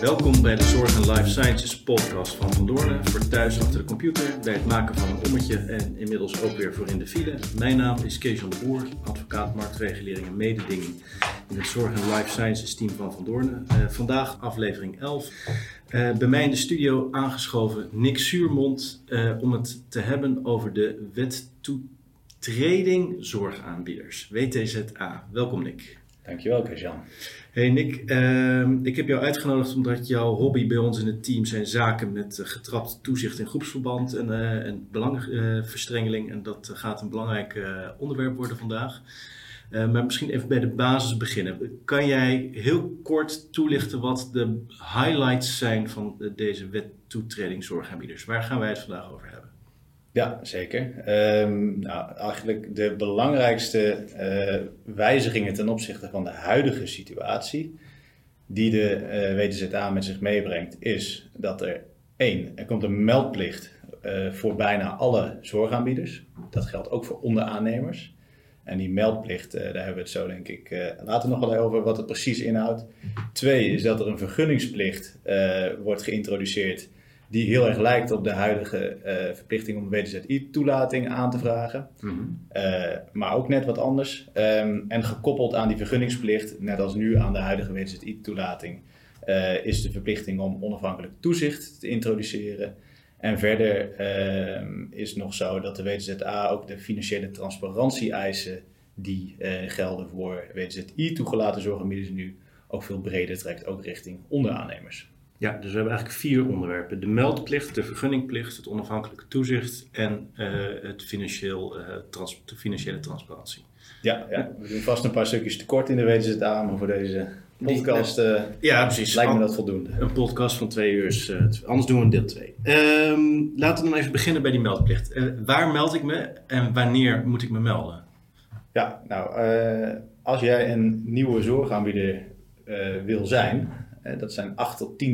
Welkom bij de Zorg en Life Sciences podcast van Van Doornen. Voor thuis achter de computer, bij het maken van een ommetje en inmiddels ook weer voor in de file. Mijn naam is Kees van de Boer, advocaat marktregulering en mededinging in het Zorg en Life Sciences team van Van Doornen. Uh, vandaag aflevering 11. Uh, bij mij in de studio aangeschoven Nick Suurmond uh, om het te hebben over de wet toetreding zorgaanbieders, WTZA. Welkom Nick. Dankjewel, Kees-Jan. Hey Nick, uh, ik heb jou uitgenodigd omdat jouw hobby bij ons in het team zijn zaken met uh, getrapt toezicht in groepsverband en, uh, en belangenverstrengeling. en dat gaat een belangrijk onderwerp worden vandaag. maar misschien even bij de basis beginnen. Kan jij heel kort toelichten wat de highlights zijn van deze wet toetreding zorgaanbieders? Waar gaan wij het vandaag over hebben? Ja, zeker. Um, nou, eigenlijk de belangrijkste uh, wijzigingen ten opzichte van de huidige situatie die de uh, WTZA met zich meebrengt, is dat er één, er komt een meldplicht uh, voor bijna alle zorgaanbieders. Dat geldt ook voor onderaannemers. En die meldplicht, daar hebben we het zo denk ik later nog wel over wat het precies inhoudt. Twee is dat er een vergunningsplicht wordt geïntroduceerd die heel erg lijkt op de huidige uh, verplichting om WTZI-toelating aan te vragen. Mm -hmm. uh, maar ook net wat anders. Um, en gekoppeld aan die vergunningsplicht, net als nu aan de huidige WTZI-toelating, uh, is de verplichting om onafhankelijk toezicht te introduceren. En verder ehm, is het nog zo dat de WTZA ook de financiële transparantie-eisen die gelden voor WTZI-toegelaten zorgaanbieders nu ook veel breder trekt, ook richting onderaannemers. Ja, dus we hebben eigenlijk vier onderwerpen. De meldplicht, de vergunningplicht, het onafhankelijke toezicht en uh, het financieel, uh, trans de financiële transparantie. Ja, ja, we doen vast een paar stukjes tekort in de wetenswet maar voor deze podcast uh, ja, precies. lijkt me dat voldoende. Een podcast van twee uur, is, anders doen we een deel twee. Um, laten we dan even beginnen bij die meldplicht. waar meld ik me en wanneer moet ik me melden? Ja, nou, als jij een nieuwe zorgaanbieder wil zijn dat zijn 8 tot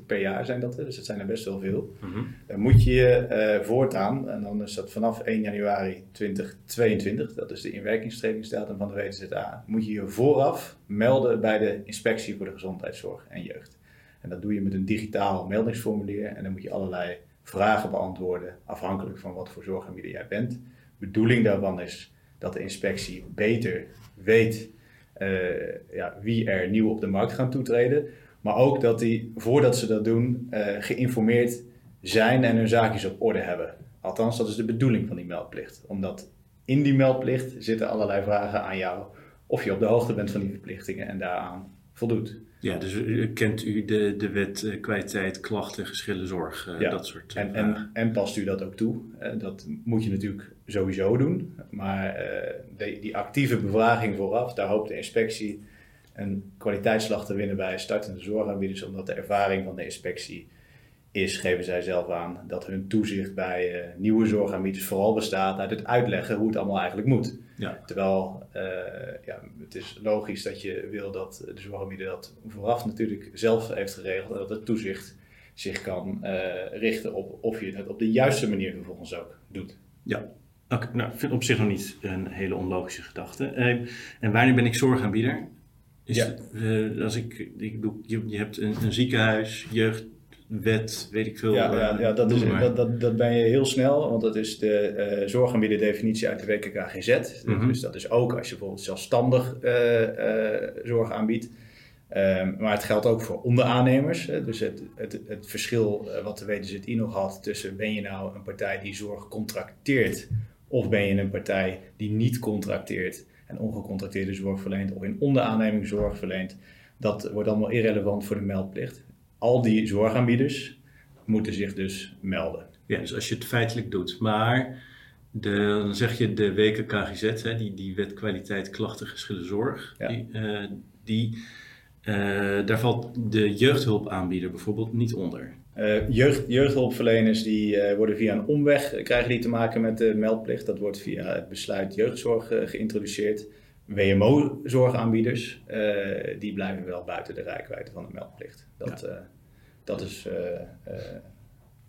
10.000 per jaar zijn dat, dus dat zijn er best wel veel. Mm Dan moet je je uh, voortaan, en dan is dat vanaf 1 januari 2022, dat is de inwerkingstredingsdatum van de WTZA, moet je je vooraf melden bij de Inspectie voor de Gezondheidszorg en Jeugd. En dat doe je met een digitaal meldingsformulier en dan moet je allerlei vragen beantwoorden, afhankelijk van wat voor zorgaanbieder jij bent. De bedoeling daarvan is dat de inspectie beter weet ja, wie er nieuw op de markt gaan toetreden. Maar ook dat die, voordat ze dat doen, uh, geïnformeerd zijn en hun zaakjes op orde hebben. Althans, dat is de bedoeling van die meldplicht. Omdat in die meldplicht zitten allerlei vragen aan jou of je op de hoogte bent van die verplichtingen en daaraan voldoet. Ja, dus kent u de, de wet uh, kwaliteit, klachten, geschillen, zorg, uh, ja. dat soort en, en, en, past u dat ook toe? Uh, dat moet je natuurlijk sowieso doen. Maar de, die actieve bevraging vooraf, daar hoopt de inspectie een kwaliteitsslag te winnen bij startende zorgaanbieders, omdat de ervaring van de inspectie is, geven zij zelf aan, dat hun toezicht bij nieuwe zorgaanbieders vooral bestaat uit het uitleggen hoe het allemaal eigenlijk moet. Ja. Terwijl uh, ja, het is logisch dat je wil dat de zorgaanbieder dat vooraf natuurlijk zelf heeft geregeld en dat het toezicht zich kan uh, richten op of je het op de juiste manier vervolgens ook doet. Ja, okay, nou, vind op zich nog niet een hele onlogische gedachte. en wanneer ben ik zorgaanbieder? Is ja. Uh, als ik, ik je, je hebt een, een, ziekenhuis, jeugdwet, weet ik veel. Ja, ja, ja dat, is, dat, dat, dat ben je heel snel, want dat is de uh, zorgaanbieder definitie uit de WKKGZ. Mm -hmm. Dus dat is ook als je bijvoorbeeld zelfstandig uh, zorg aanbiedt. Um, maar het geldt ook voor onderaannemers. Hè. Dus het, het, het verschil wat de WTZI nog had tussen ben je nou een partij die zorg contracteert of ben je een partij die niet contracteert en ongecontracteerde zorg verleent of in onderaanneming zorg verleent. Dat wordt allemaal irrelevant voor de meldplicht. Al die zorgaanbieders moeten zich dus melden. Ja, dus als je het feitelijk doet. Maar de, dan zeg je de WKKGZ, hè, die, die wet kwaliteit klachten geschillen zorg, ja. die, uh, die uh, daar valt de jeugdhulpaanbieder bijvoorbeeld niet onder. Uh, jeugd, jeugdhulpverleners die worden via een omweg, krijgen die te maken met de meldplicht. Dat wordt via het besluit jeugdzorg geïntroduceerd. WMO-zorgaanbieders, die blijven wel buiten de rijkwijde van de meldplicht. Dat, ja. dat is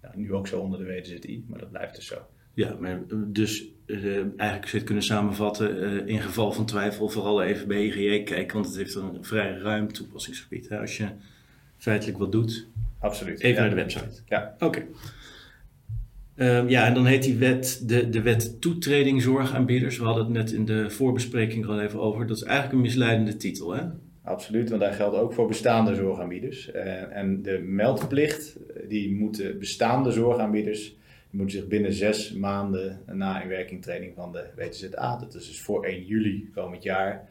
ja, nu ook zo onder de WZI, maar dat blijft dus zo. Ja, maar dus eigenlijk zou je het kunnen samenvatten, in geval van twijfel vooral even bij IGJ kijken, want het heeft een vrij ruim toepassingsgebied. Hè? Als je feitelijk wat doet. Absoluut. Even ja. naar de website. Ja. Oké. Ehm, ja, en dan heet die wet de, de wet toetreding zorgaanbieders. We hadden het net in de voorbespreking al even over. Dat is eigenlijk een misleidende titel, hè? Absoluut, want dat geldt ook voor bestaande zorgaanbieders. Eh, en de meldplicht, die moeten bestaande zorgaanbieders, die moeten zich binnen zes maanden na inwerkingtreding van de WTZA, dat is dus voor 1 juli komend jaar,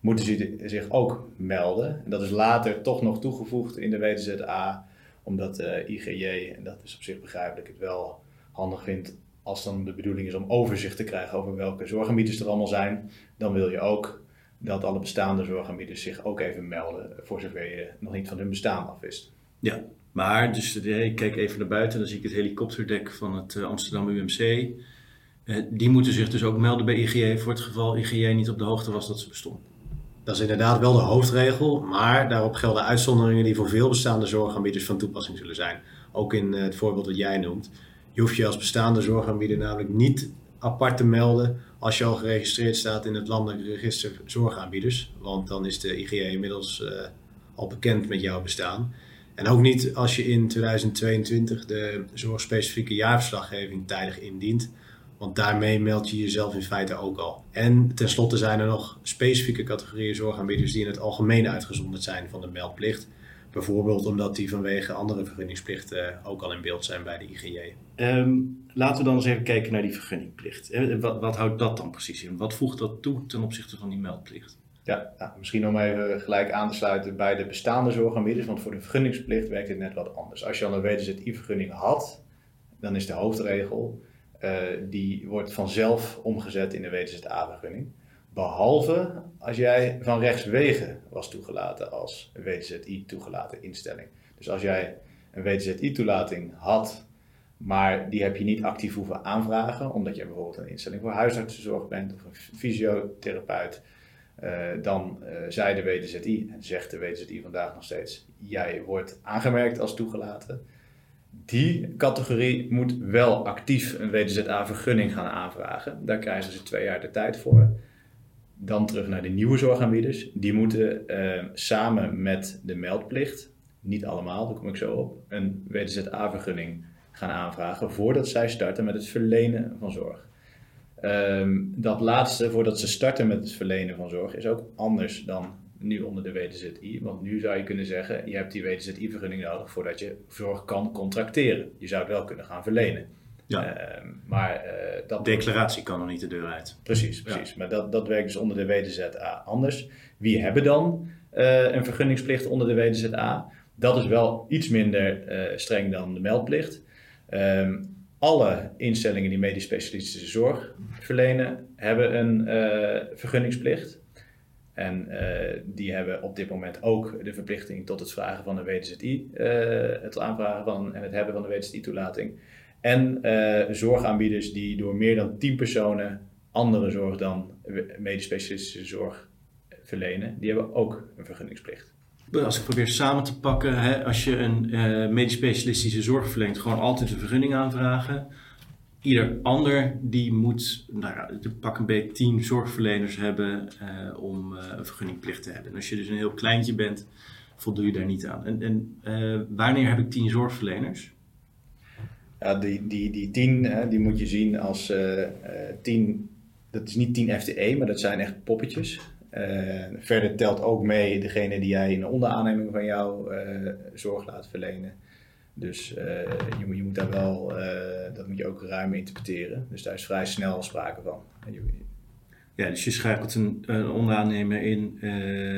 moeten ze zich ook melden. En dat is later toch nog toegevoegd in de WTZA, omdat de IGJ, en dat is op zich begrijpelijk, het wel handig vindt als dan de bedoeling is om overzicht te krijgen over welke zorgaanbieders er allemaal zijn, dan wil je ook dat alle bestaande zorgaanbieders zich ook even melden, voor zover je nog niet van hun bestaan af wist. Ja, maar dus eh, ik kijk even naar buiten, dan zie ik het helikopterdek van het eh, Amsterdam UMC. Eh, die moeten zich dus ook melden bij IGJ voor het geval IGJ niet op de hoogte was dat ze bestonden. Dat is inderdaad wel de hoofdregel, maar daarop gelden uitzonderingen die voor veel bestaande zorgaanbieders van toepassing zullen zijn. Ook in het voorbeeld dat jij noemt. Je hoeft je als bestaande zorgaanbieder namelijk niet apart te melden als je al geregistreerd staat in het landelijk register zorgaanbieders. Want dan is de IGE inmiddels uh, al bekend met jouw bestaan. En ook niet als je in 2022 de zorgspecifieke jaarverslaggeving tijdig indient. Want daarmee meld je jezelf in feite ook al. En tenslotte zijn er nog specifieke categorieën zorgaanbieders die in het algemeen uitgezonderd zijn van de meldplicht. Bijvoorbeeld omdat die vanwege andere vergunningsplichten ook al in beeld zijn bij de IGJ. Um, laten we dan eens even kijken naar die vergunningplicht. Wat, wat, houdt dat dan precies in? Wat voegt dat toe ten opzichte van die meldplicht? Ja, nou, misschien om even gelijk aan te sluiten bij de bestaande zorgaanbieders, want voor de vergunningsplicht werkt het net wat anders. Als je al een WTZI-vergunning had, dan is de hoofdregel, uh, die wordt vanzelf omgezet in de WTZA-vergunning. Behalve als jij van rechtswege was toegelaten als WTZI toegelaten instelling. Dus als jij een WTZI toelating had, maar die heb je niet actief hoeven aanvragen, omdat je bijvoorbeeld een instelling voor huisartsenzorg bent of een fysiotherapeut, uh, dan uh, zei de WTZI, en zegt de WTZI vandaag nog steeds, jij wordt aangemerkt als toegelaten. Die categorie moet wel actief een WTZA-vergunning gaan aanvragen. Daar krijgen ze twee jaar de tijd voor dan terug naar de nieuwe zorgaanbieders. Die moeten uh, samen met de meldplicht, niet allemaal, daar kom ik zo op, een WTZA-vergunning gaan aanvragen voordat zij starten met het verlenen van zorg. Um, dat laatste, voordat ze starten met het verlenen van zorg, is ook anders dan nu onder de WTZI. Want nu zou je kunnen zeggen, je hebt die WTZI-vergunning nodig voordat je zorg kan contracteren. Je zou het wel kunnen gaan verlenen. Ja. Uh, maar uh, dat declaratie kan nog niet de deur uit. Precies, precies. Ja. Maar dat, dat werkt dus onder de WTZA anders. Wie hebben dan uh, een vergunningsplicht onder de WTZA? Dat is wel iets minder streng dan de meldplicht. Um, alle instellingen die medisch specialistische zorg verlenen, hebben een vergunningsplicht. En die hebben op dit moment ook de verplichting tot het vragen van de WTZI, het aanvragen van en het hebben van de WTZI-toelating. En uh, zorgaanbieders die door meer dan 10 personen andere zorg dan medisch specialistische zorg verlenen, die hebben ook een vergunningsplicht. Als ik probeer samen te pakken, hè, als je een uh, medisch specialistische zorg verleent, gewoon altijd een vergunning aanvragen. Ieder ander die moet, nou pak een beetje 10 zorgverleners hebben uh, om een vergunningplicht te hebben. En als je dus een heel kleintje bent, voldoe je daar niet aan. En, en wanneer heb ik 10 zorgverleners? Ja, die, die, die tien, hè, die moet je zien als uh, tien, dat is niet 10 FTE, maar dat zijn echt poppetjes. Uh, verder telt ook mee degene die jij in de onderaanneming van jou zorg laat verlenen. Dus je, moet, je moet daar wel, dat moet je ook ruim interpreteren. Dus daar is vrij snel sprake van. Ja, dus je schakelt een, een onderaannemer in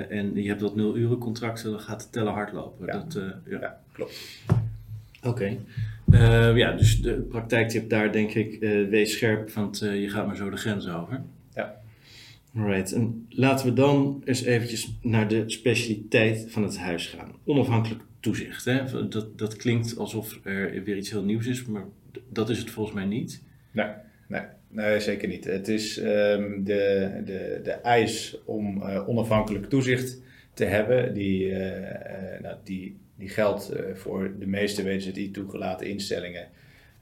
en je hebt dat nul uren contract, dan gaat de teller hard lopen. Ja, dat, ja. ja klopt. Oké. Okay. Uh, ja, dus de praktijktip daar denk ik, uh, wees scherp, want uh, je gaat maar zo de grens over. Ja. Alright, en laten we dan eens eventjes naar de specialiteit van het huis gaan. Onafhankelijk toezicht. Hè? Dat, dat klinkt alsof er weer iets heel nieuws is, maar dat is het volgens mij niet. Nee, nee, nee zeker niet. Het is um, de, de, de eis om onafhankelijk toezicht te hebben, die, nou, die die geldt uh, voor de meeste WZI toegelaten instellingen.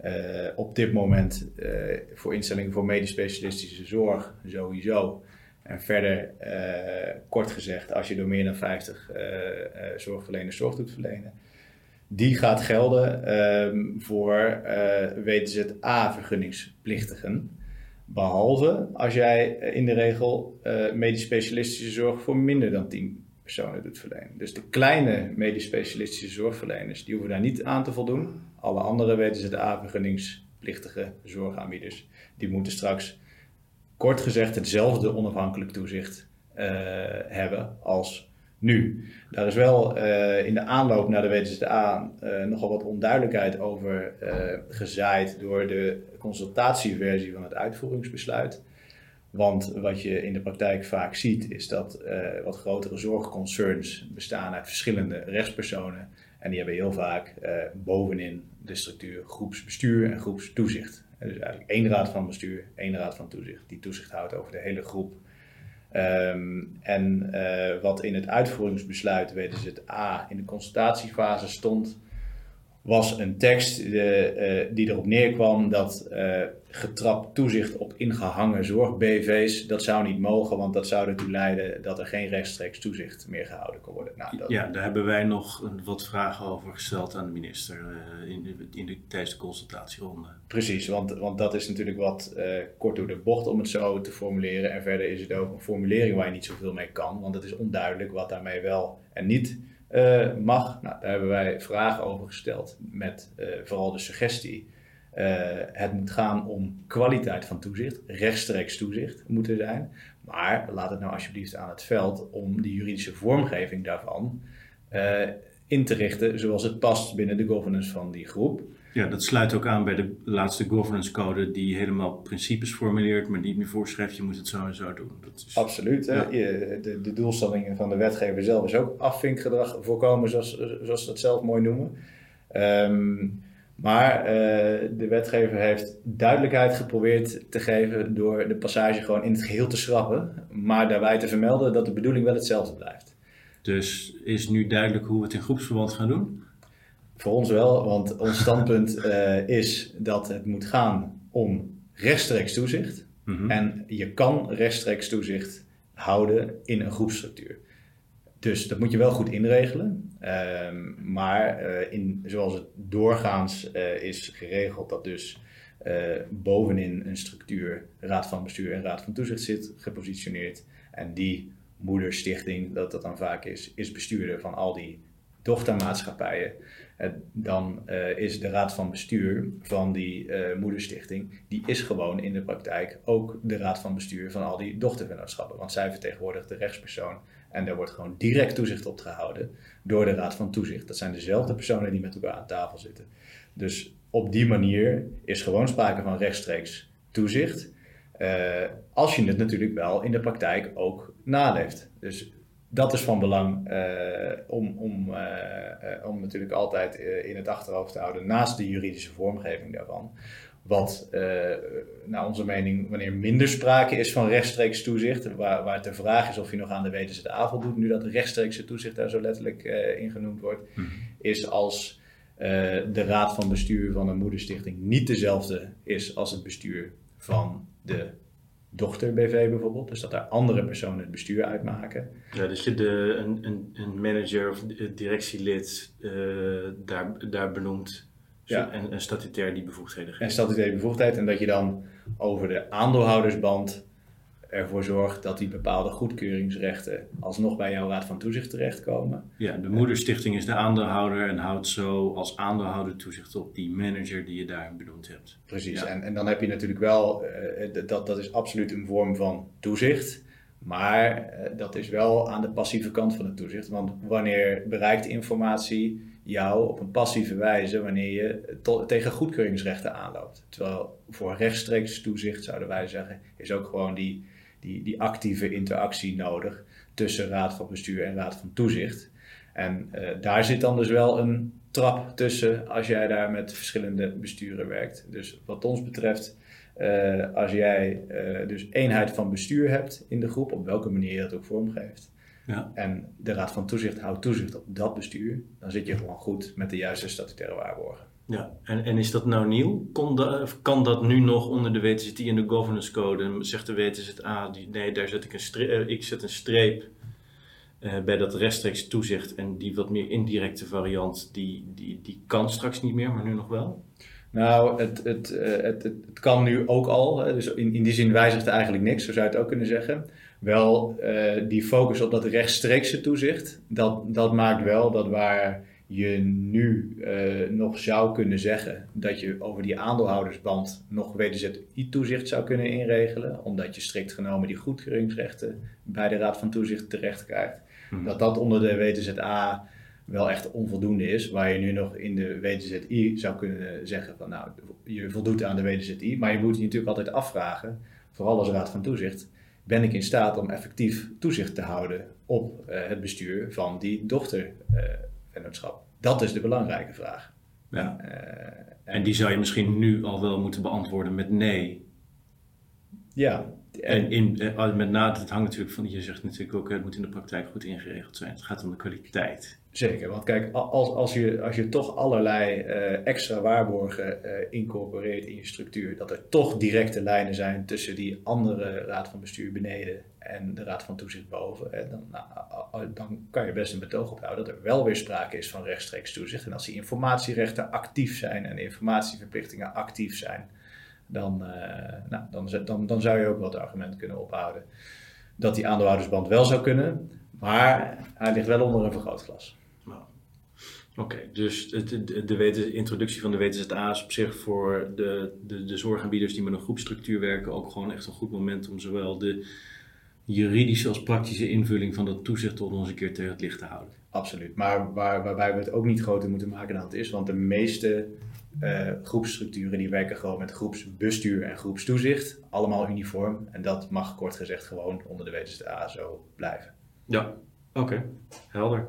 Uh, op dit moment uh, voor instellingen voor medisch specialistische zorg sowieso. En verder, eh, kort gezegd, als je door meer dan 50 eh, eh, zorgverleners zorg doet verlenen, die gaat gelden ehm, voor eh WTZA-vergunningsplichtigen. Behalve als jij in de regel eh, medisch specialistische zorg voor minder dan 10 personen. Dus de kleine medisch specialistische zorgverleners, die hoeven daar niet aan te voldoen. Alle andere WTZA-vergunningsplichtige zorgaanbieders, die moeten straks kort gezegd hetzelfde onafhankelijk toezicht eh, hebben als nu. Daar is wel eh, in de aanloop naar de WTZA eh, nogal wat onduidelijkheid over gezaaid door de consultatieversie van het uitvoeringsbesluit. Want wat je in de praktijk vaak ziet, is dat eh, wat grotere zorgconcerns bestaan uit verschillende rechtspersonen. En die hebben heel vaak eh, bovenin de structuur groepsbestuur en groepstoezicht. En dus eigenlijk één raad van bestuur, één raad van toezicht, die toezicht houdt over de hele groep. Ehm, en eh, wat in het uitvoeringsbesluit WTZA in de consultatiefase stond, was een tekst die erop neerkwam dat getrapt toezicht op ingehangen zorg-BV's, dat zou niet mogen, want dat zou ertoe leiden dat er geen rechtstreeks toezicht meer gehouden kon worden. Nou, dat, Ja, daar hebben wij nog wat vragen over gesteld aan de minister eh, in de, in de, tijdens de consultatieronde. Precies, want, want dat is natuurlijk wat eh, kort door de bocht om het zo te formuleren. En verder is het ook een formulering waar je niet zoveel mee kan, want het is onduidelijk wat daarmee wel en niet eh, mag. Nou, daar hebben wij vragen over gesteld met vooral de suggestie. Eh, het moet gaan om kwaliteit van toezicht, rechtstreeks toezicht moet er zijn. Maar laat het nou alsjeblieft aan het veld om de juridische vormgeving daarvan eh, in te richten zoals het past binnen de governance van die groep. Ja, dat sluit ook aan bij de laatste governance code die helemaal principes formuleert, maar niet meer voorschrijft, je moet het zo en zo doen. Dat is, Absoluut. Ja. De, de doelstellingen van de wetgever zelf is ook afvinkgedrag voorkomen, zoals, zoals ze dat zelf mooi noemen. Ehm, maar eh, de wetgever heeft duidelijkheid geprobeerd te geven door de passage gewoon in het geheel te schrappen, maar daarbij te vermelden dat de bedoeling wel hetzelfde blijft. dus is nu duidelijk hoe we het in groepsverband gaan doen? Voor ons wel, want ons standpunt eh, is dat het moet gaan om rechtstreeks toezicht. Mhm. En je kan rechtstreeks toezicht houden in een groepsstructuur. Dus dat moet je wel goed inregelen. Ehm, maar eh, in, zoals het doorgaans eh, is geregeld, dat dus eh, bovenin een structuur raad van bestuur en raad van toezicht zit gepositioneerd. En die moederstichting, dat dat dan vaak is, is bestuurder van al die dochtermaatschappijen. Dan is de raad van bestuur van die moederstichting, die is gewoon in de praktijk ook de raad van bestuur van al die dochtervennootschappen. Want zij vertegenwoordigt de rechtspersoon en daar wordt gewoon direct toezicht op gehouden door de raad van toezicht. Dat zijn dezelfde personen die met elkaar aan tafel zitten. Dus op die manier is gewoon sprake van rechtstreeks toezicht. eh, als je het natuurlijk wel in de praktijk ook naleeft. Dus dat is van belang eh, om, om, eh, om natuurlijk altijd in het achterhoofd te houden naast de juridische vormgeving daarvan. Wat eh, naar onze mening, wanneer minder sprake is van rechtstreeks toezicht, waar, waar het de vraag is of je nog aan de WTZA voldoet, nu dat rechtstreekse toezicht daar zo letterlijk eh in genoemd wordt, Mhm. is als eh, de raad van bestuur van een moederstichting niet dezelfde is als het bestuur van de dochter BV bijvoorbeeld. Dus dat daar andere personen het bestuur uitmaken. Ja, dat je de, een, een, een manager of directielid daar, daar benoemt Ja. en, en statutair die bevoegdheden en geeft. statutaire bevoegdheid. En dat je dan over de aandeelhoudersband ervoor zorgt dat die bepaalde goedkeuringsrechten alsnog bij jouw raad van toezicht terechtkomen. Ja, de moederstichting is de aandeelhouder en houdt zo als aandeelhouder toezicht op die manager die je daar benoemd hebt. Precies. Ja. En, en dan heb je natuurlijk wel, eh, dat, dat is absoluut een vorm van toezicht. Maar eh, dat is wel aan de passieve kant van het toezicht. Want wanneer bereikt informatie jou op een passieve wijze wanneer je tegen goedkeuringsrechten aanloopt? Terwijl voor rechtstreeks toezicht zouden wij zeggen, is ook gewoon die, die, die actieve interactie nodig tussen raad van bestuur en raad van toezicht. En eh, daar zit dan dus wel een trap tussen als jij daar met verschillende besturen werkt. Dus wat ons betreft, eh, als jij eh, dus eenheid van bestuur hebt in de groep, op welke manier je dat ook vormgeeft, Ja. en de raad van toezicht houdt toezicht op dat bestuur, dan zit je gewoon goed met de juiste statutaire waarborgen. Ja, en, en is dat nou nieuw? Kon da- kan dat nu nog onder de WTZI en de governance code? Zegt de WTZA, die, nee, daar zet ik een streep, ik zet een streep eh, bij dat rechtstreeks toezicht. En die wat meer indirecte variant, die, die, die kan straks niet meer, maar nu nog wel? Nou, het, het, eh, het, het, kan nu ook al. Dus in, in die zin wijzigt er eigenlijk niks, zo zou je het ook kunnen zeggen. Wel, eh, die focus op dat rechtstreekse toezicht, dat, dat maakt wel dat waar je nu eh, nog zou kunnen zeggen dat je over die aandeelhoudersband nog WTZI-toezicht zou kunnen inregelen, omdat je strikt genomen die goedkeuringsrechten bij de Raad van Toezicht terecht krijgt, Mhm. dat dat onder de WTZA wel echt onvoldoende is, waar je nu nog in de WTZI zou kunnen zeggen van nou, je voldoet aan de WTZI, maar je moet je natuurlijk altijd afvragen, vooral als Raad van Toezicht, ben ik in staat om effectief toezicht te houden op eh, het bestuur van die dochtervennootschap? dat is de belangrijke vraag. Ja. Eh, En die zou je misschien nu al wel moeten beantwoorden met nee. ja, En in, eh, met name, het hangt natuurlijk van, je zegt natuurlijk ook, het moet in de praktijk goed ingeregeld zijn. Het gaat om de kwaliteit. Zeker, want kijk, als, als, je, als je toch allerlei eh, extra waarborgen eh, incorporeert in je structuur, dat er toch directe lijnen zijn tussen die andere raad van bestuur beneden en de raad van toezicht boven, hè, dan, nou, dan kan je best een betoog ophouden dat er wel weer sprake is van rechtstreeks toezicht. En als die informatierechten actief zijn en informatieverplichtingen actief zijn, dan, eh, nou, dan, dan, dan zou je ook wel het argument kunnen ophouden dat die aandeelhoudersband wel zou kunnen, maar hij ligt wel onder een vergrootglas. Nou, Oké, dus het- de, de, introductie van de WTZA is op zich voor de, de, de zorgaanbieders die met een groepstructuur werken ook gewoon echt een goed moment om zowel de juridische als praktische invulling van dat toezicht tot ons een keer tegen het licht te houden. Absoluut. Maar waar, waarbij we het ook niet groter moeten maken dan het is. Want de meeste eh, groepsstructuren die werken gewoon met groepsbestuur en groepstoezicht. Allemaal uniform. En dat mag kort gezegd gewoon onder de WTZA zo blijven. Ja, oké, helder.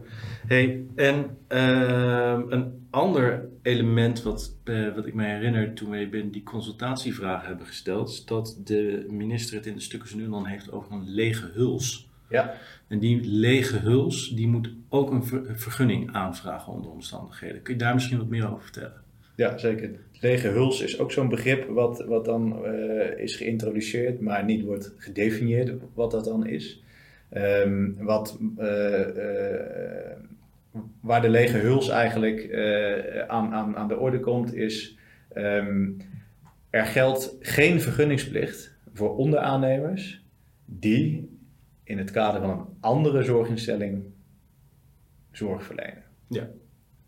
Hey, en ehm, een ander element wat, eh, wat ik me herinner toen wij binnen die consultatievragen hebben gesteld, is dat de minister het in de stukken nu dan heeft over een lege huls. Ja, En die lege huls, die moet ook een ver- een vergunning aanvragen onder omstandigheden. Kun je daar misschien wat meer over vertellen? Ja zeker. Lege huls is ook zo'n begrip wat, wat dan eh, is geïntroduceerd, maar niet wordt gedefinieerd wat dat dan is. Ehm, wat, eh, eh, waar de lege huls eigenlijk aan, aan, aan de orde komt, is ehm, er geldt geen vergunningsplicht voor onderaannemers die in het kader van een andere zorginstelling zorg verlenen. Ja.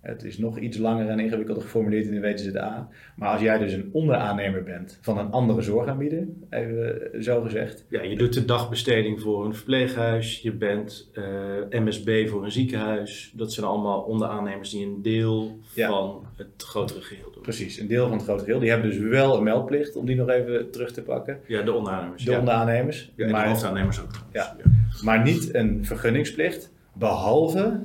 Het is nog iets langer en ingewikkelder geformuleerd in de WTZA. Maar als jij dus een onderaannemer bent van een andere zorgaanbieder, even zo gezegd, Ja, je doet de dagbesteding voor een verpleeghuis, je bent eh, MSB voor een ziekenhuis. Dat zijn allemaal onderaannemers die een deel Ja. van het grotere geheel doen. precies, een deel van het grote geheel, die hebben dus wel een meldplicht, om die nog even terug te pakken. Ja, de onderaannemers. De ja. onderaannemers. Ja, en maar, de hoofdaannemers ook. Ja. maar niet een vergunningsplicht, behalve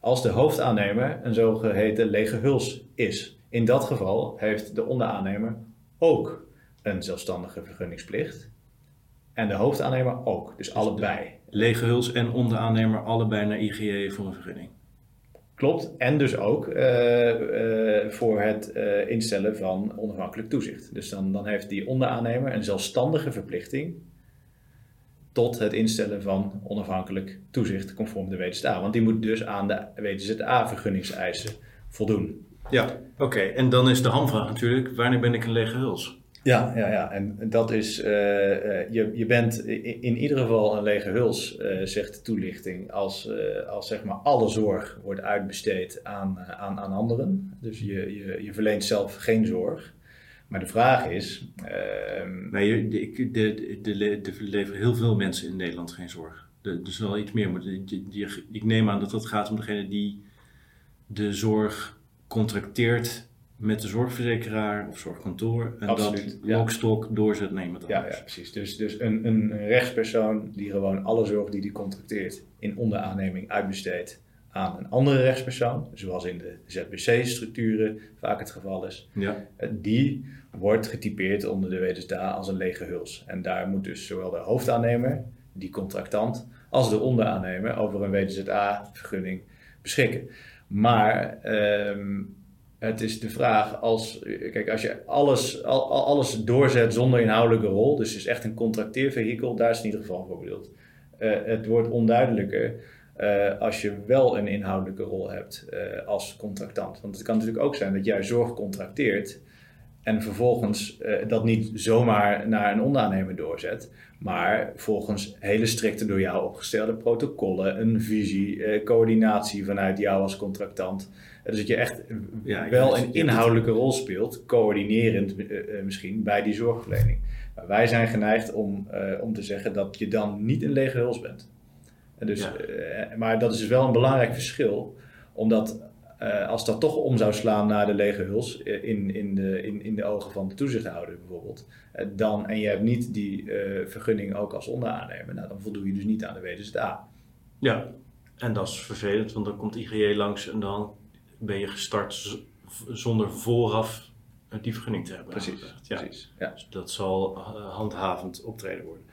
als de hoofdaannemer een zogeheten lege huls is. In dat geval heeft de onderaannemer ook een zelfstandige vergunningsplicht. En de hoofdaannemer ook, dus allebei. Lege huls en onderaannemer allebei naar IGE voor een vergunning. Klopt. En dus ook eh, eh, voor het eh, instellen van onafhankelijk toezicht. Dus dan, dan heeft die onderaannemer een zelfstandige verplichting tot het instellen van onafhankelijk toezicht conform de WTZA. Want die moet dus aan de WTZA-vergunningseisen voldoen. Ja, oké. En dan is de hamvraag natuurlijk, wanneer ben ik een lege huls? Ja, ja, ja. en dat is, eh, eh, je, je bent in ieder geval een lege huls, eh, zegt de toelichting, als, als zeg maar alle zorg wordt uitbesteed aan, aan, aan anderen. Dus je, je, je verleent zelf geen zorg. Maar de vraag is, ehm, Nee, de, de, de, de, le- er leveren heel veel mensen in Nederland geen zorg. Er zal iets meer die- Ik neem aan dat het gaat om degene die de zorg contracteert met de zorgverzekeraar of zorgkantoor. En Absoluut, dat ja. lokstok doorzet naar iemand ja, ja, precies. Dus, dus een, een, een rechtspersoon die gewoon alle zorg die die contracteert in onderaanneming uitbesteedt aan een andere rechtspersoon, zoals in de ZBC-structuren vaak het geval is. Ja. Eh, die wordt getypeerd onder de WTZA als een lege huls. En daar moet dus zowel de hoofdaannemer, die contractant, als de onderaannemer over een WTZA-vergunning beschikken. Maar ehm, Het is de vraag als, kijk, als je alles, al, al- alles doorzet zonder inhoudelijke rol, dus is echt een contracteervehikel, daar is het in ieder geval voor bedoeld. Eh, het wordt onduidelijker eh, als je wel een inhoudelijke rol hebt eh, als contractant. Want het kan natuurlijk ook zijn dat jij zorg contracteert en vervolgens eh, dat niet zomaar naar een onderaannemer doorzet, maar volgens hele strikte door jou opgestelde protocollen, een visie, coördinatie vanuit jou als contractant. Dus dat je echt Ja, wel een inhoudelijke rol speelt, coördinerend misschien bij die zorgverlening. Maar wij zijn geneigd om, om te zeggen dat je dan niet een lege huls bent. En dus, Ja. eh, maar dat is dus wel een belangrijk verschil, omdat eh, als dat toch om zou slaan naar de lege huls eh, in, in, de, in, in de ogen van de toezichthouder bijvoorbeeld, dan, en je hebt niet die vergunning ook als onderaannemer, nou, dan voldoe je dus niet aan de WZA. Ja, en dat is vervelend, want dan komt IGJ langs en dan ben je gestart zonder vooraf die vergunning te hebben. aangevraagd. Ja. precies. Ja. Dus dat zal handhavend optreden worden.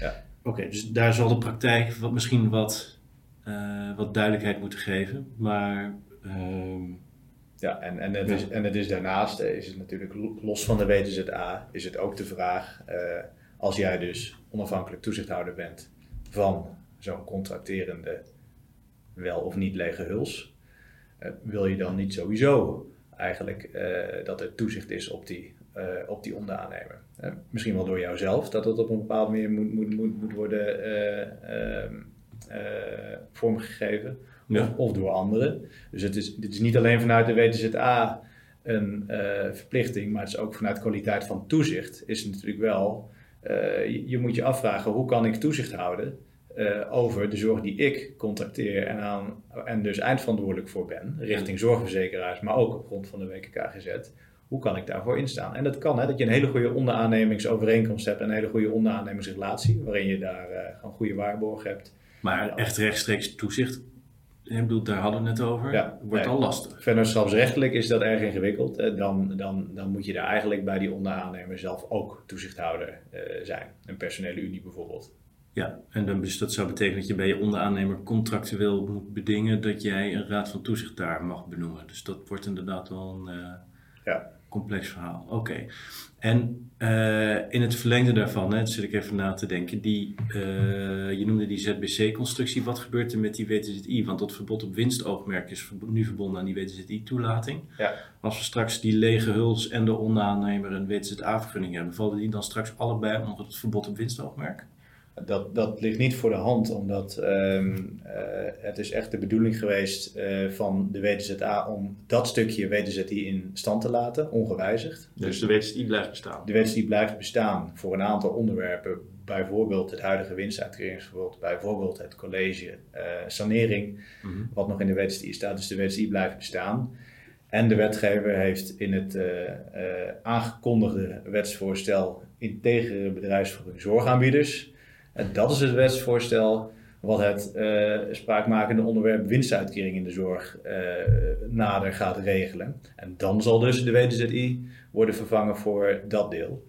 Ja. Oké, dus daar zal de praktijk wat, misschien wat, eh, wat duidelijkheid moeten geven. Maar ehm, Ja, en, en, het is, en het is daarnaast, eh, is het natuurlijk lo- los van de WTZA, is het ook de vraag, eh, als jij dus onafhankelijk toezichthouder bent van zo'n contracterende wel of niet lege huls, wil je dan niet sowieso eigenlijk dat er toezicht is op die, eh, op die onderaannemer. Misschien wel door jouzelf, dat het op een bepaalde manier moet, moet, moet, moet worden eh, ehm, eh, vormgegeven. Ja. Of, of door anderen. Dus het is, dit is niet alleen vanuit de WTZA een verplichting, maar het is ook vanuit kwaliteit van toezicht. Is natuurlijk wel, je, je moet je afvragen hoe kan ik toezicht houden eh, over de zorg die ik contracteer en, aan, en dus eindverantwoordelijk voor ben, richting zorgverzekeraars, maar ook op grond van de WKKGZ. Hoe kan ik daarvoor instaan? En dat kan, hè, dat je een hele goede onderaannemingsovereenkomst hebt en een hele goede onderaannemingsrelatie, waarin je daar eh, gewoon goede waarborg hebt. maar echt rechtstreeks toezicht, ik bedoel, daar hadden we het net over, Ja, wordt nee. al lastig. Vennootschapsrechtelijk is dat erg ingewikkeld. Dan, dan, dan moet je daar eigenlijk bij die onderaannemer zelf ook toezichthouder eh, zijn. Een personele unie bijvoorbeeld. Ja, en dan, dus dat zou betekenen dat je bij je onderaannemer contractueel moet bedingen dat jij een raad van toezicht daar mag benoemen. Dus dat wordt inderdaad wel een eh, Ja. Complex verhaal. Oké. En eh, in het verlengde daarvan, hè, zit ik even na te denken, die, eh, je noemde die ZBC-constructie. Wat gebeurt er met die WTZI? Want dat verbod op winstoogmerk is nu verbonden aan die WTZI-toelating. Ja. Als we straks die lege huls en de onderaannemer een WTZA-vergunning hebben, vallen die dan straks allebei onder het verbod op winstoogmerk? Dat, dat ligt niet voor de hand, omdat ehm, eh, het is echt de bedoeling geweest eh, van de WTZA om dat stukje WTZI in stand te laten, ongewijzigd. Dus de WTZI blijft bestaan. De wet die blijft bestaan voor een aantal onderwerpen, bijvoorbeeld het huidige winstuitkeringsverbod, bijvoorbeeld het college eh, sanering, Mhm. wat nog in de WTI staat. Dus de WTI blijft bestaan. En de wetgever heeft in het aangekondigde wetsvoorstel integere bedrijfsvoering zorgaanbieders. En dat is het wetsvoorstel wat het eh, spraakmakende onderwerp winstuitkering in de zorg eh, nader gaat regelen. En dan zal dus de WTZI worden vervangen voor dat deel.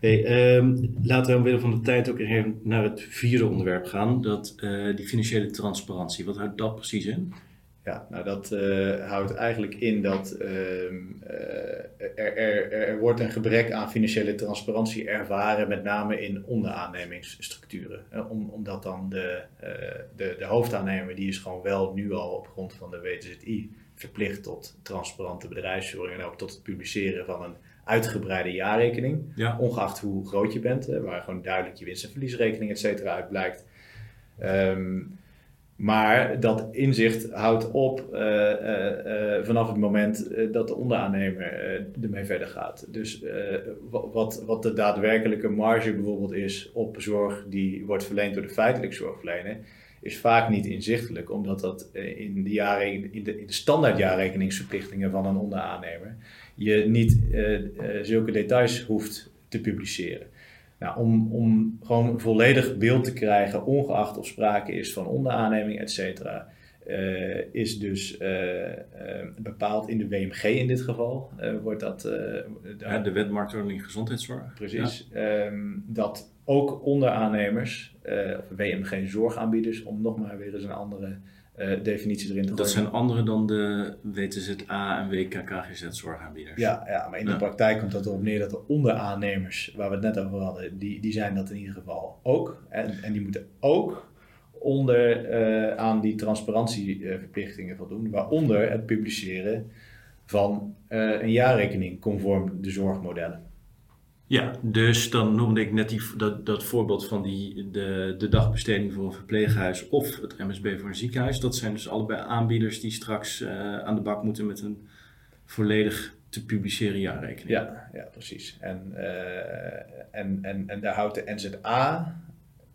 Hey, ehm, laten we omwille van de tijd ook even naar het vierde onderwerp gaan. Dat, eh, die financiële transparantie. Wat houdt dat precies in? Ja, nou dat houdt eigenlijk in dat ehm, eh, er, er, er wordt een gebrek aan financiële transparantie ervaren, met name in onderaannemingsstructuren. Eh, om, omdat dan de, eh, de, de hoofdaannemer, die is gewoon wel nu al op grond van de WTZI verplicht tot transparante bedrijfsvoering en ook tot het publiceren van een uitgebreide jaarrekening. Ja. Ongeacht hoe groot je bent, hè, waar gewoon duidelijk je winst- en verliesrekening et cetera uit blijkt. Ehm, maar dat inzicht houdt op eh, eh, eh, vanaf het moment dat de onderaannemer ermee verder gaat. Dus wa- wat, wat de daadwerkelijke marge bijvoorbeeld is op zorg die wordt verleend door de feitelijk zorgverlener, is vaak niet inzichtelijk, omdat dat in de, jaarreken- in de, in de standaard jaarrekeningsverplichtingen van een onderaannemer je niet zulke details hoeft te publiceren. Nou, om, om gewoon een volledig beeld te krijgen, ongeacht of sprake is van onderaanneming, et cetera, eh, is dus eh, eh, bepaald in de WMG in dit geval. wordt dat, Ja, de wet marktordening gezondheidszorg. Precies. Ehm, dat ook onderaannemers, of WMG zorgaanbieders, om nog maar weer eens een andere eh, definitie erin te. Dat zijn andere dan de WTZA en WKKGZ zorgaanbieders. Ja, ja, maar in de praktijk komt dat erop neer dat de onderaannemers, waar we het net over hadden, die, die zijn dat in ieder geval ook. En, en die moeten ook onder eh, aan die transparantieverplichtingen voldoen, waaronder het publiceren van eh, een jaarrekening conform de zorgmodellen. Ja, dus dan noemde ik net die, dat, dat voorbeeld van die, de, de dagbesteding voor een verpleeghuis of het MSB voor een ziekenhuis. Dat zijn dus allebei aanbieders die straks eh, aan de bak moeten met een volledig te publiceren jaarrekening. Ja, ja precies. En, eh, en, en, en daar houdt de NZA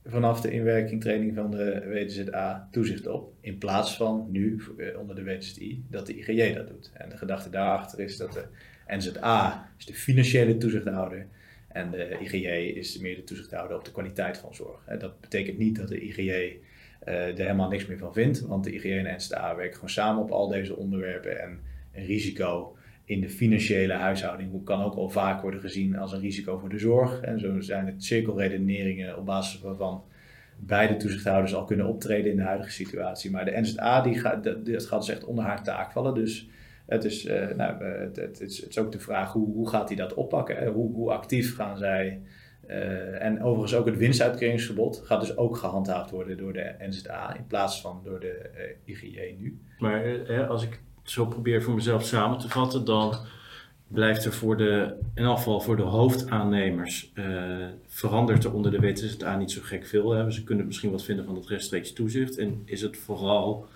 vanaf de inwerkingtraining van de WTZA toezicht op. In plaats van nu eh, onder de WTZI dat de IGJ dat doet. En de gedachte daarachter is dat de NZA is de financiële toezichthouder en de IGJ is meer de toezichthouder op de kwaliteit van zorg. Dat betekent niet dat de IGJ eh, er helemaal niks meer van vindt, want de IGJ en de NZA werken gewoon samen op al deze onderwerpen en een risico in de financiële huishouding kan ook al vaak worden gezien als een risico voor de zorg. En zo zijn het cirkelredeneringen op basis waarvan beide toezichthouders al kunnen optreden in de huidige situatie. Maar de NZA die gaat, dat gaat dus echt onder haar taak vallen. Dus het is, eh, nou, eh, het, het, is, het is ook de vraag hoe, hoe gaat hij dat oppakken? hè? Hoe, hoe actief gaan zij? eh, en overigens ook het winstuitkeringsverbod gaat dus ook gehandhaafd worden door de NZA in plaats van door de eh, IGJ nu. Maar eh, als ik het zo probeer voor mezelf samen te vatten, dan blijft er voor de, in geval voor de hoofdaannemers, eh, verandert er onder de WTZA niet zo gek veel. Hè. Ze kunnen misschien wat vinden van het rechtstreeks toezicht. En is het vooral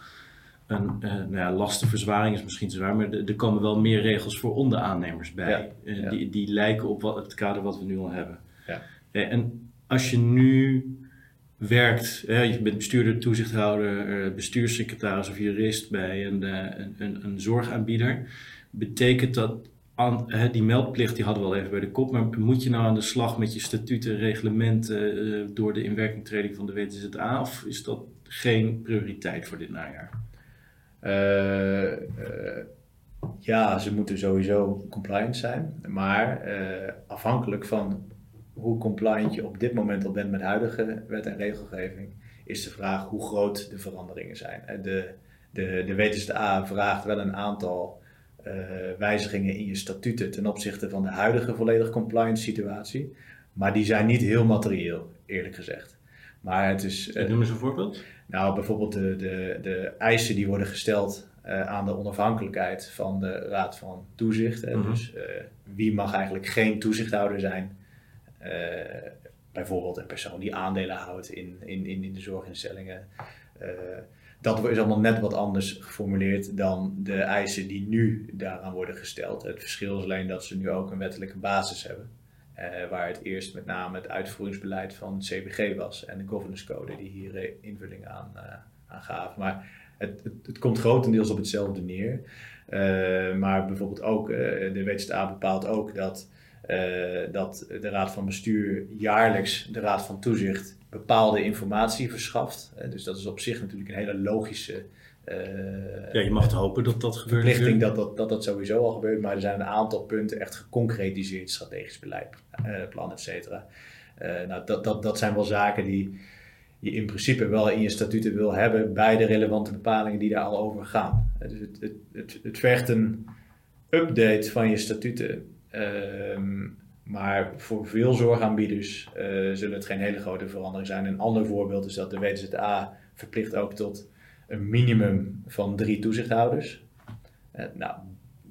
een eh, nou ja, lastenverzwaring is misschien te zwaar, maar er komen wel meer regels voor onderaannemers bij. Ja, eh, ja. Die, die lijken op wat, het kader wat we nu al hebben. Ja. Eh, en als je nu werkt, hè, je bent bestuurder, toezichthouder, bestuurssecretaris of jurist bij een, een, een, een zorgaanbieder, betekent dat aan, hè, die meldplicht die hadden we al even bij de kop, maar moet je nou aan de slag met je statuten, reglementen door de inwerkingtreding van de WTZA of is dat geen prioriteit voor dit najaar? Eh, eh, ja, ze moeten sowieso compliant zijn. Maar eh, afhankelijk van hoe compliant je op dit moment al bent met huidige wet en regelgeving, is de vraag hoe groot de veranderingen zijn. De, de, de WTZA vraagt wel een aantal wijzigingen in je statuten ten opzichte van de huidige volledig compliant situatie. Maar die zijn niet heel materieel, eerlijk gezegd. Maar het is, Noem eens een voorbeeld. Nou, bijvoorbeeld de, de, de eisen die worden gesteld eh, aan de onafhankelijkheid van de Raad van Toezicht. Hè. Mhm. Dus eh, wie mag eigenlijk geen toezichthouder zijn? Eh, bijvoorbeeld een persoon die aandelen houdt in, in, in, in de zorginstellingen. Dat is allemaal net wat anders geformuleerd dan de eisen die nu daaraan worden gesteld. Het verschil is alleen dat ze nu ook een wettelijke basis hebben. Eh, waar het eerst met name het uitvoeringsbeleid van het CBG was en de governance code die hier eh, invulling aan, gaf. Maar het, het, komt grotendeels op hetzelfde neer. Maar bijvoorbeeld ook, de WTA bepaalt ook dat, dat de Raad van Bestuur jaarlijks de Raad van Toezicht bepaalde informatie verschaft. Dus dat is op zich natuurlijk een hele logische Ja, je mag hopen dat dat gebeurt. verplichting dat dat, dat dat sowieso al gebeurt, maar er zijn een aantal punten echt geconcretiseerd, strategisch beleid, eh, plan, et cetera. Eh, nou, dat, dat, dat zijn wel zaken die je in principe wel in je statuten wil hebben bij de relevante bepalingen die daar al over gaan. Eh, dus het, het, het, het vergt een update van je statuten. Ehm, maar voor veel zorgaanbieders eh, zullen het geen hele grote verandering zijn. Een ander voorbeeld is dat de WZA verplicht ook tot een minimum van drie toezichthouders. Eh, nou,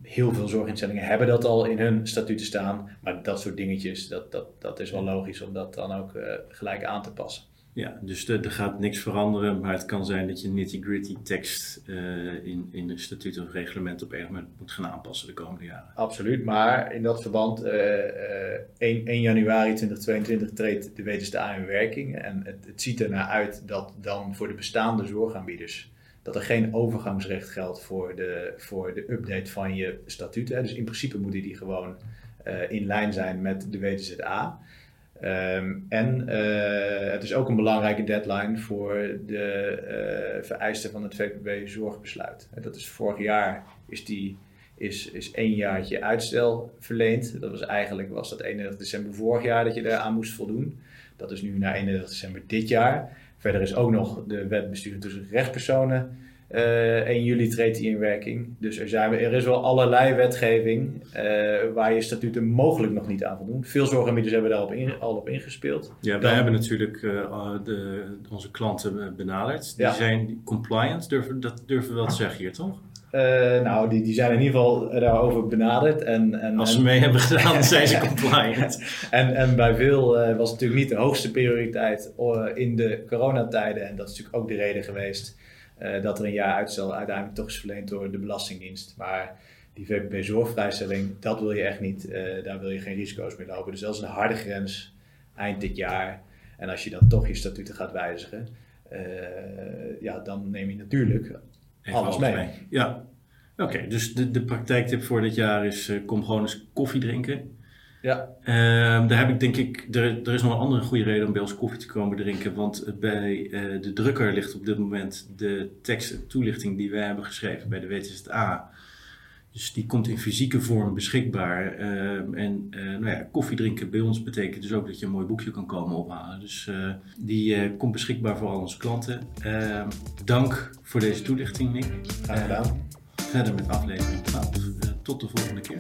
heel veel zorginstellingen hebben dat al in hun statuten staan. Maar dat soort dingetjes, dat, dat, dat is wel logisch om dat dan ook eh, gelijk aan te passen. Ja, dus er, gaat niks veranderen, maar het kan zijn dat je nitty-gritty tekst eh, in, in de statuten of reglement op een moment moet gaan aanpassen de komende jaren. Absoluut, maar in dat verband, eh, eh, 1, 1 januari 2022 treedt de WTSDA in werking. En het, het ziet ernaar uit dat dan voor de bestaande zorgaanbieders, dat er geen overgangsrecht geldt voor de, voor de update van je statuten. Dus in principe moeten die gewoon eh, in lijn zijn met de WTZA. Ehm, en eh, het is ook een belangrijke deadline voor de eh, vereisten van het VPB-zorgbesluit. Eh, Dat is vorig jaar is, die, is, is één jaartje uitstel verleend. Dat was eigenlijk was dat 31 december vorig jaar dat je daar aan moest voldoen. Dat is nu naar 31 december dit jaar. Verder is ook nog de wet bestuur en toezicht rechtspersonen Eh 1 juli treedt die in werking. Dus er, zijn, er is wel allerlei wetgeving eh, waar je statuten mogelijk nog niet aan voldoen. Veel zorgaanbieders hebben daar op in- al op ingespeeld. Ja, wij hebben natuurlijk eh, de, onze klanten benaderd. Die Ja. zijn compliant, durven, dat durven we wel te zeggen hier, toch? Nou, die, die zijn in ieder geval daarover benaderd. En, en, Als ze mee hebben gedaan, zijn ze compliant. En, en bij veel was het natuurlijk niet de hoogste prioriteit in de coronatijden. En dat is natuurlijk ook de reden geweest eh, dat er een jaar uitstel uiteindelijk toch is verleend door de Belastingdienst. Maar die VPP-zorgvrijstelling, dat wil je echt niet. eh, daar wil je geen risico's mee lopen. Dus dat is een harde grens eind dit jaar. En als je dan toch je statuten gaat wijzigen, eh, ja, dan neem je natuurlijk Even Alles mee. Ja. Oké, dus de, de praktijktip voor dit jaar is: kom gewoon eens koffie drinken. Ja. Ehm, daar heb ik denk ik, er, er is nog een andere goede reden om bij ons koffie te komen drinken. Want bij eh, de drukker ligt op dit moment de tekst en toelichting die wij hebben geschreven bij de WTZA. Dus die komt in fysieke vorm beschikbaar. Ehm, en eh, nou ja, koffie drinken bij ons betekent dus ook dat je een mooi boekje kan komen ophalen. Dus eh, die komt beschikbaar voor al onze klanten. Ehm, dank voor deze toelichting, Nick. graag gedaan. Verder met aflevering 12. Eh, tot de volgende keer.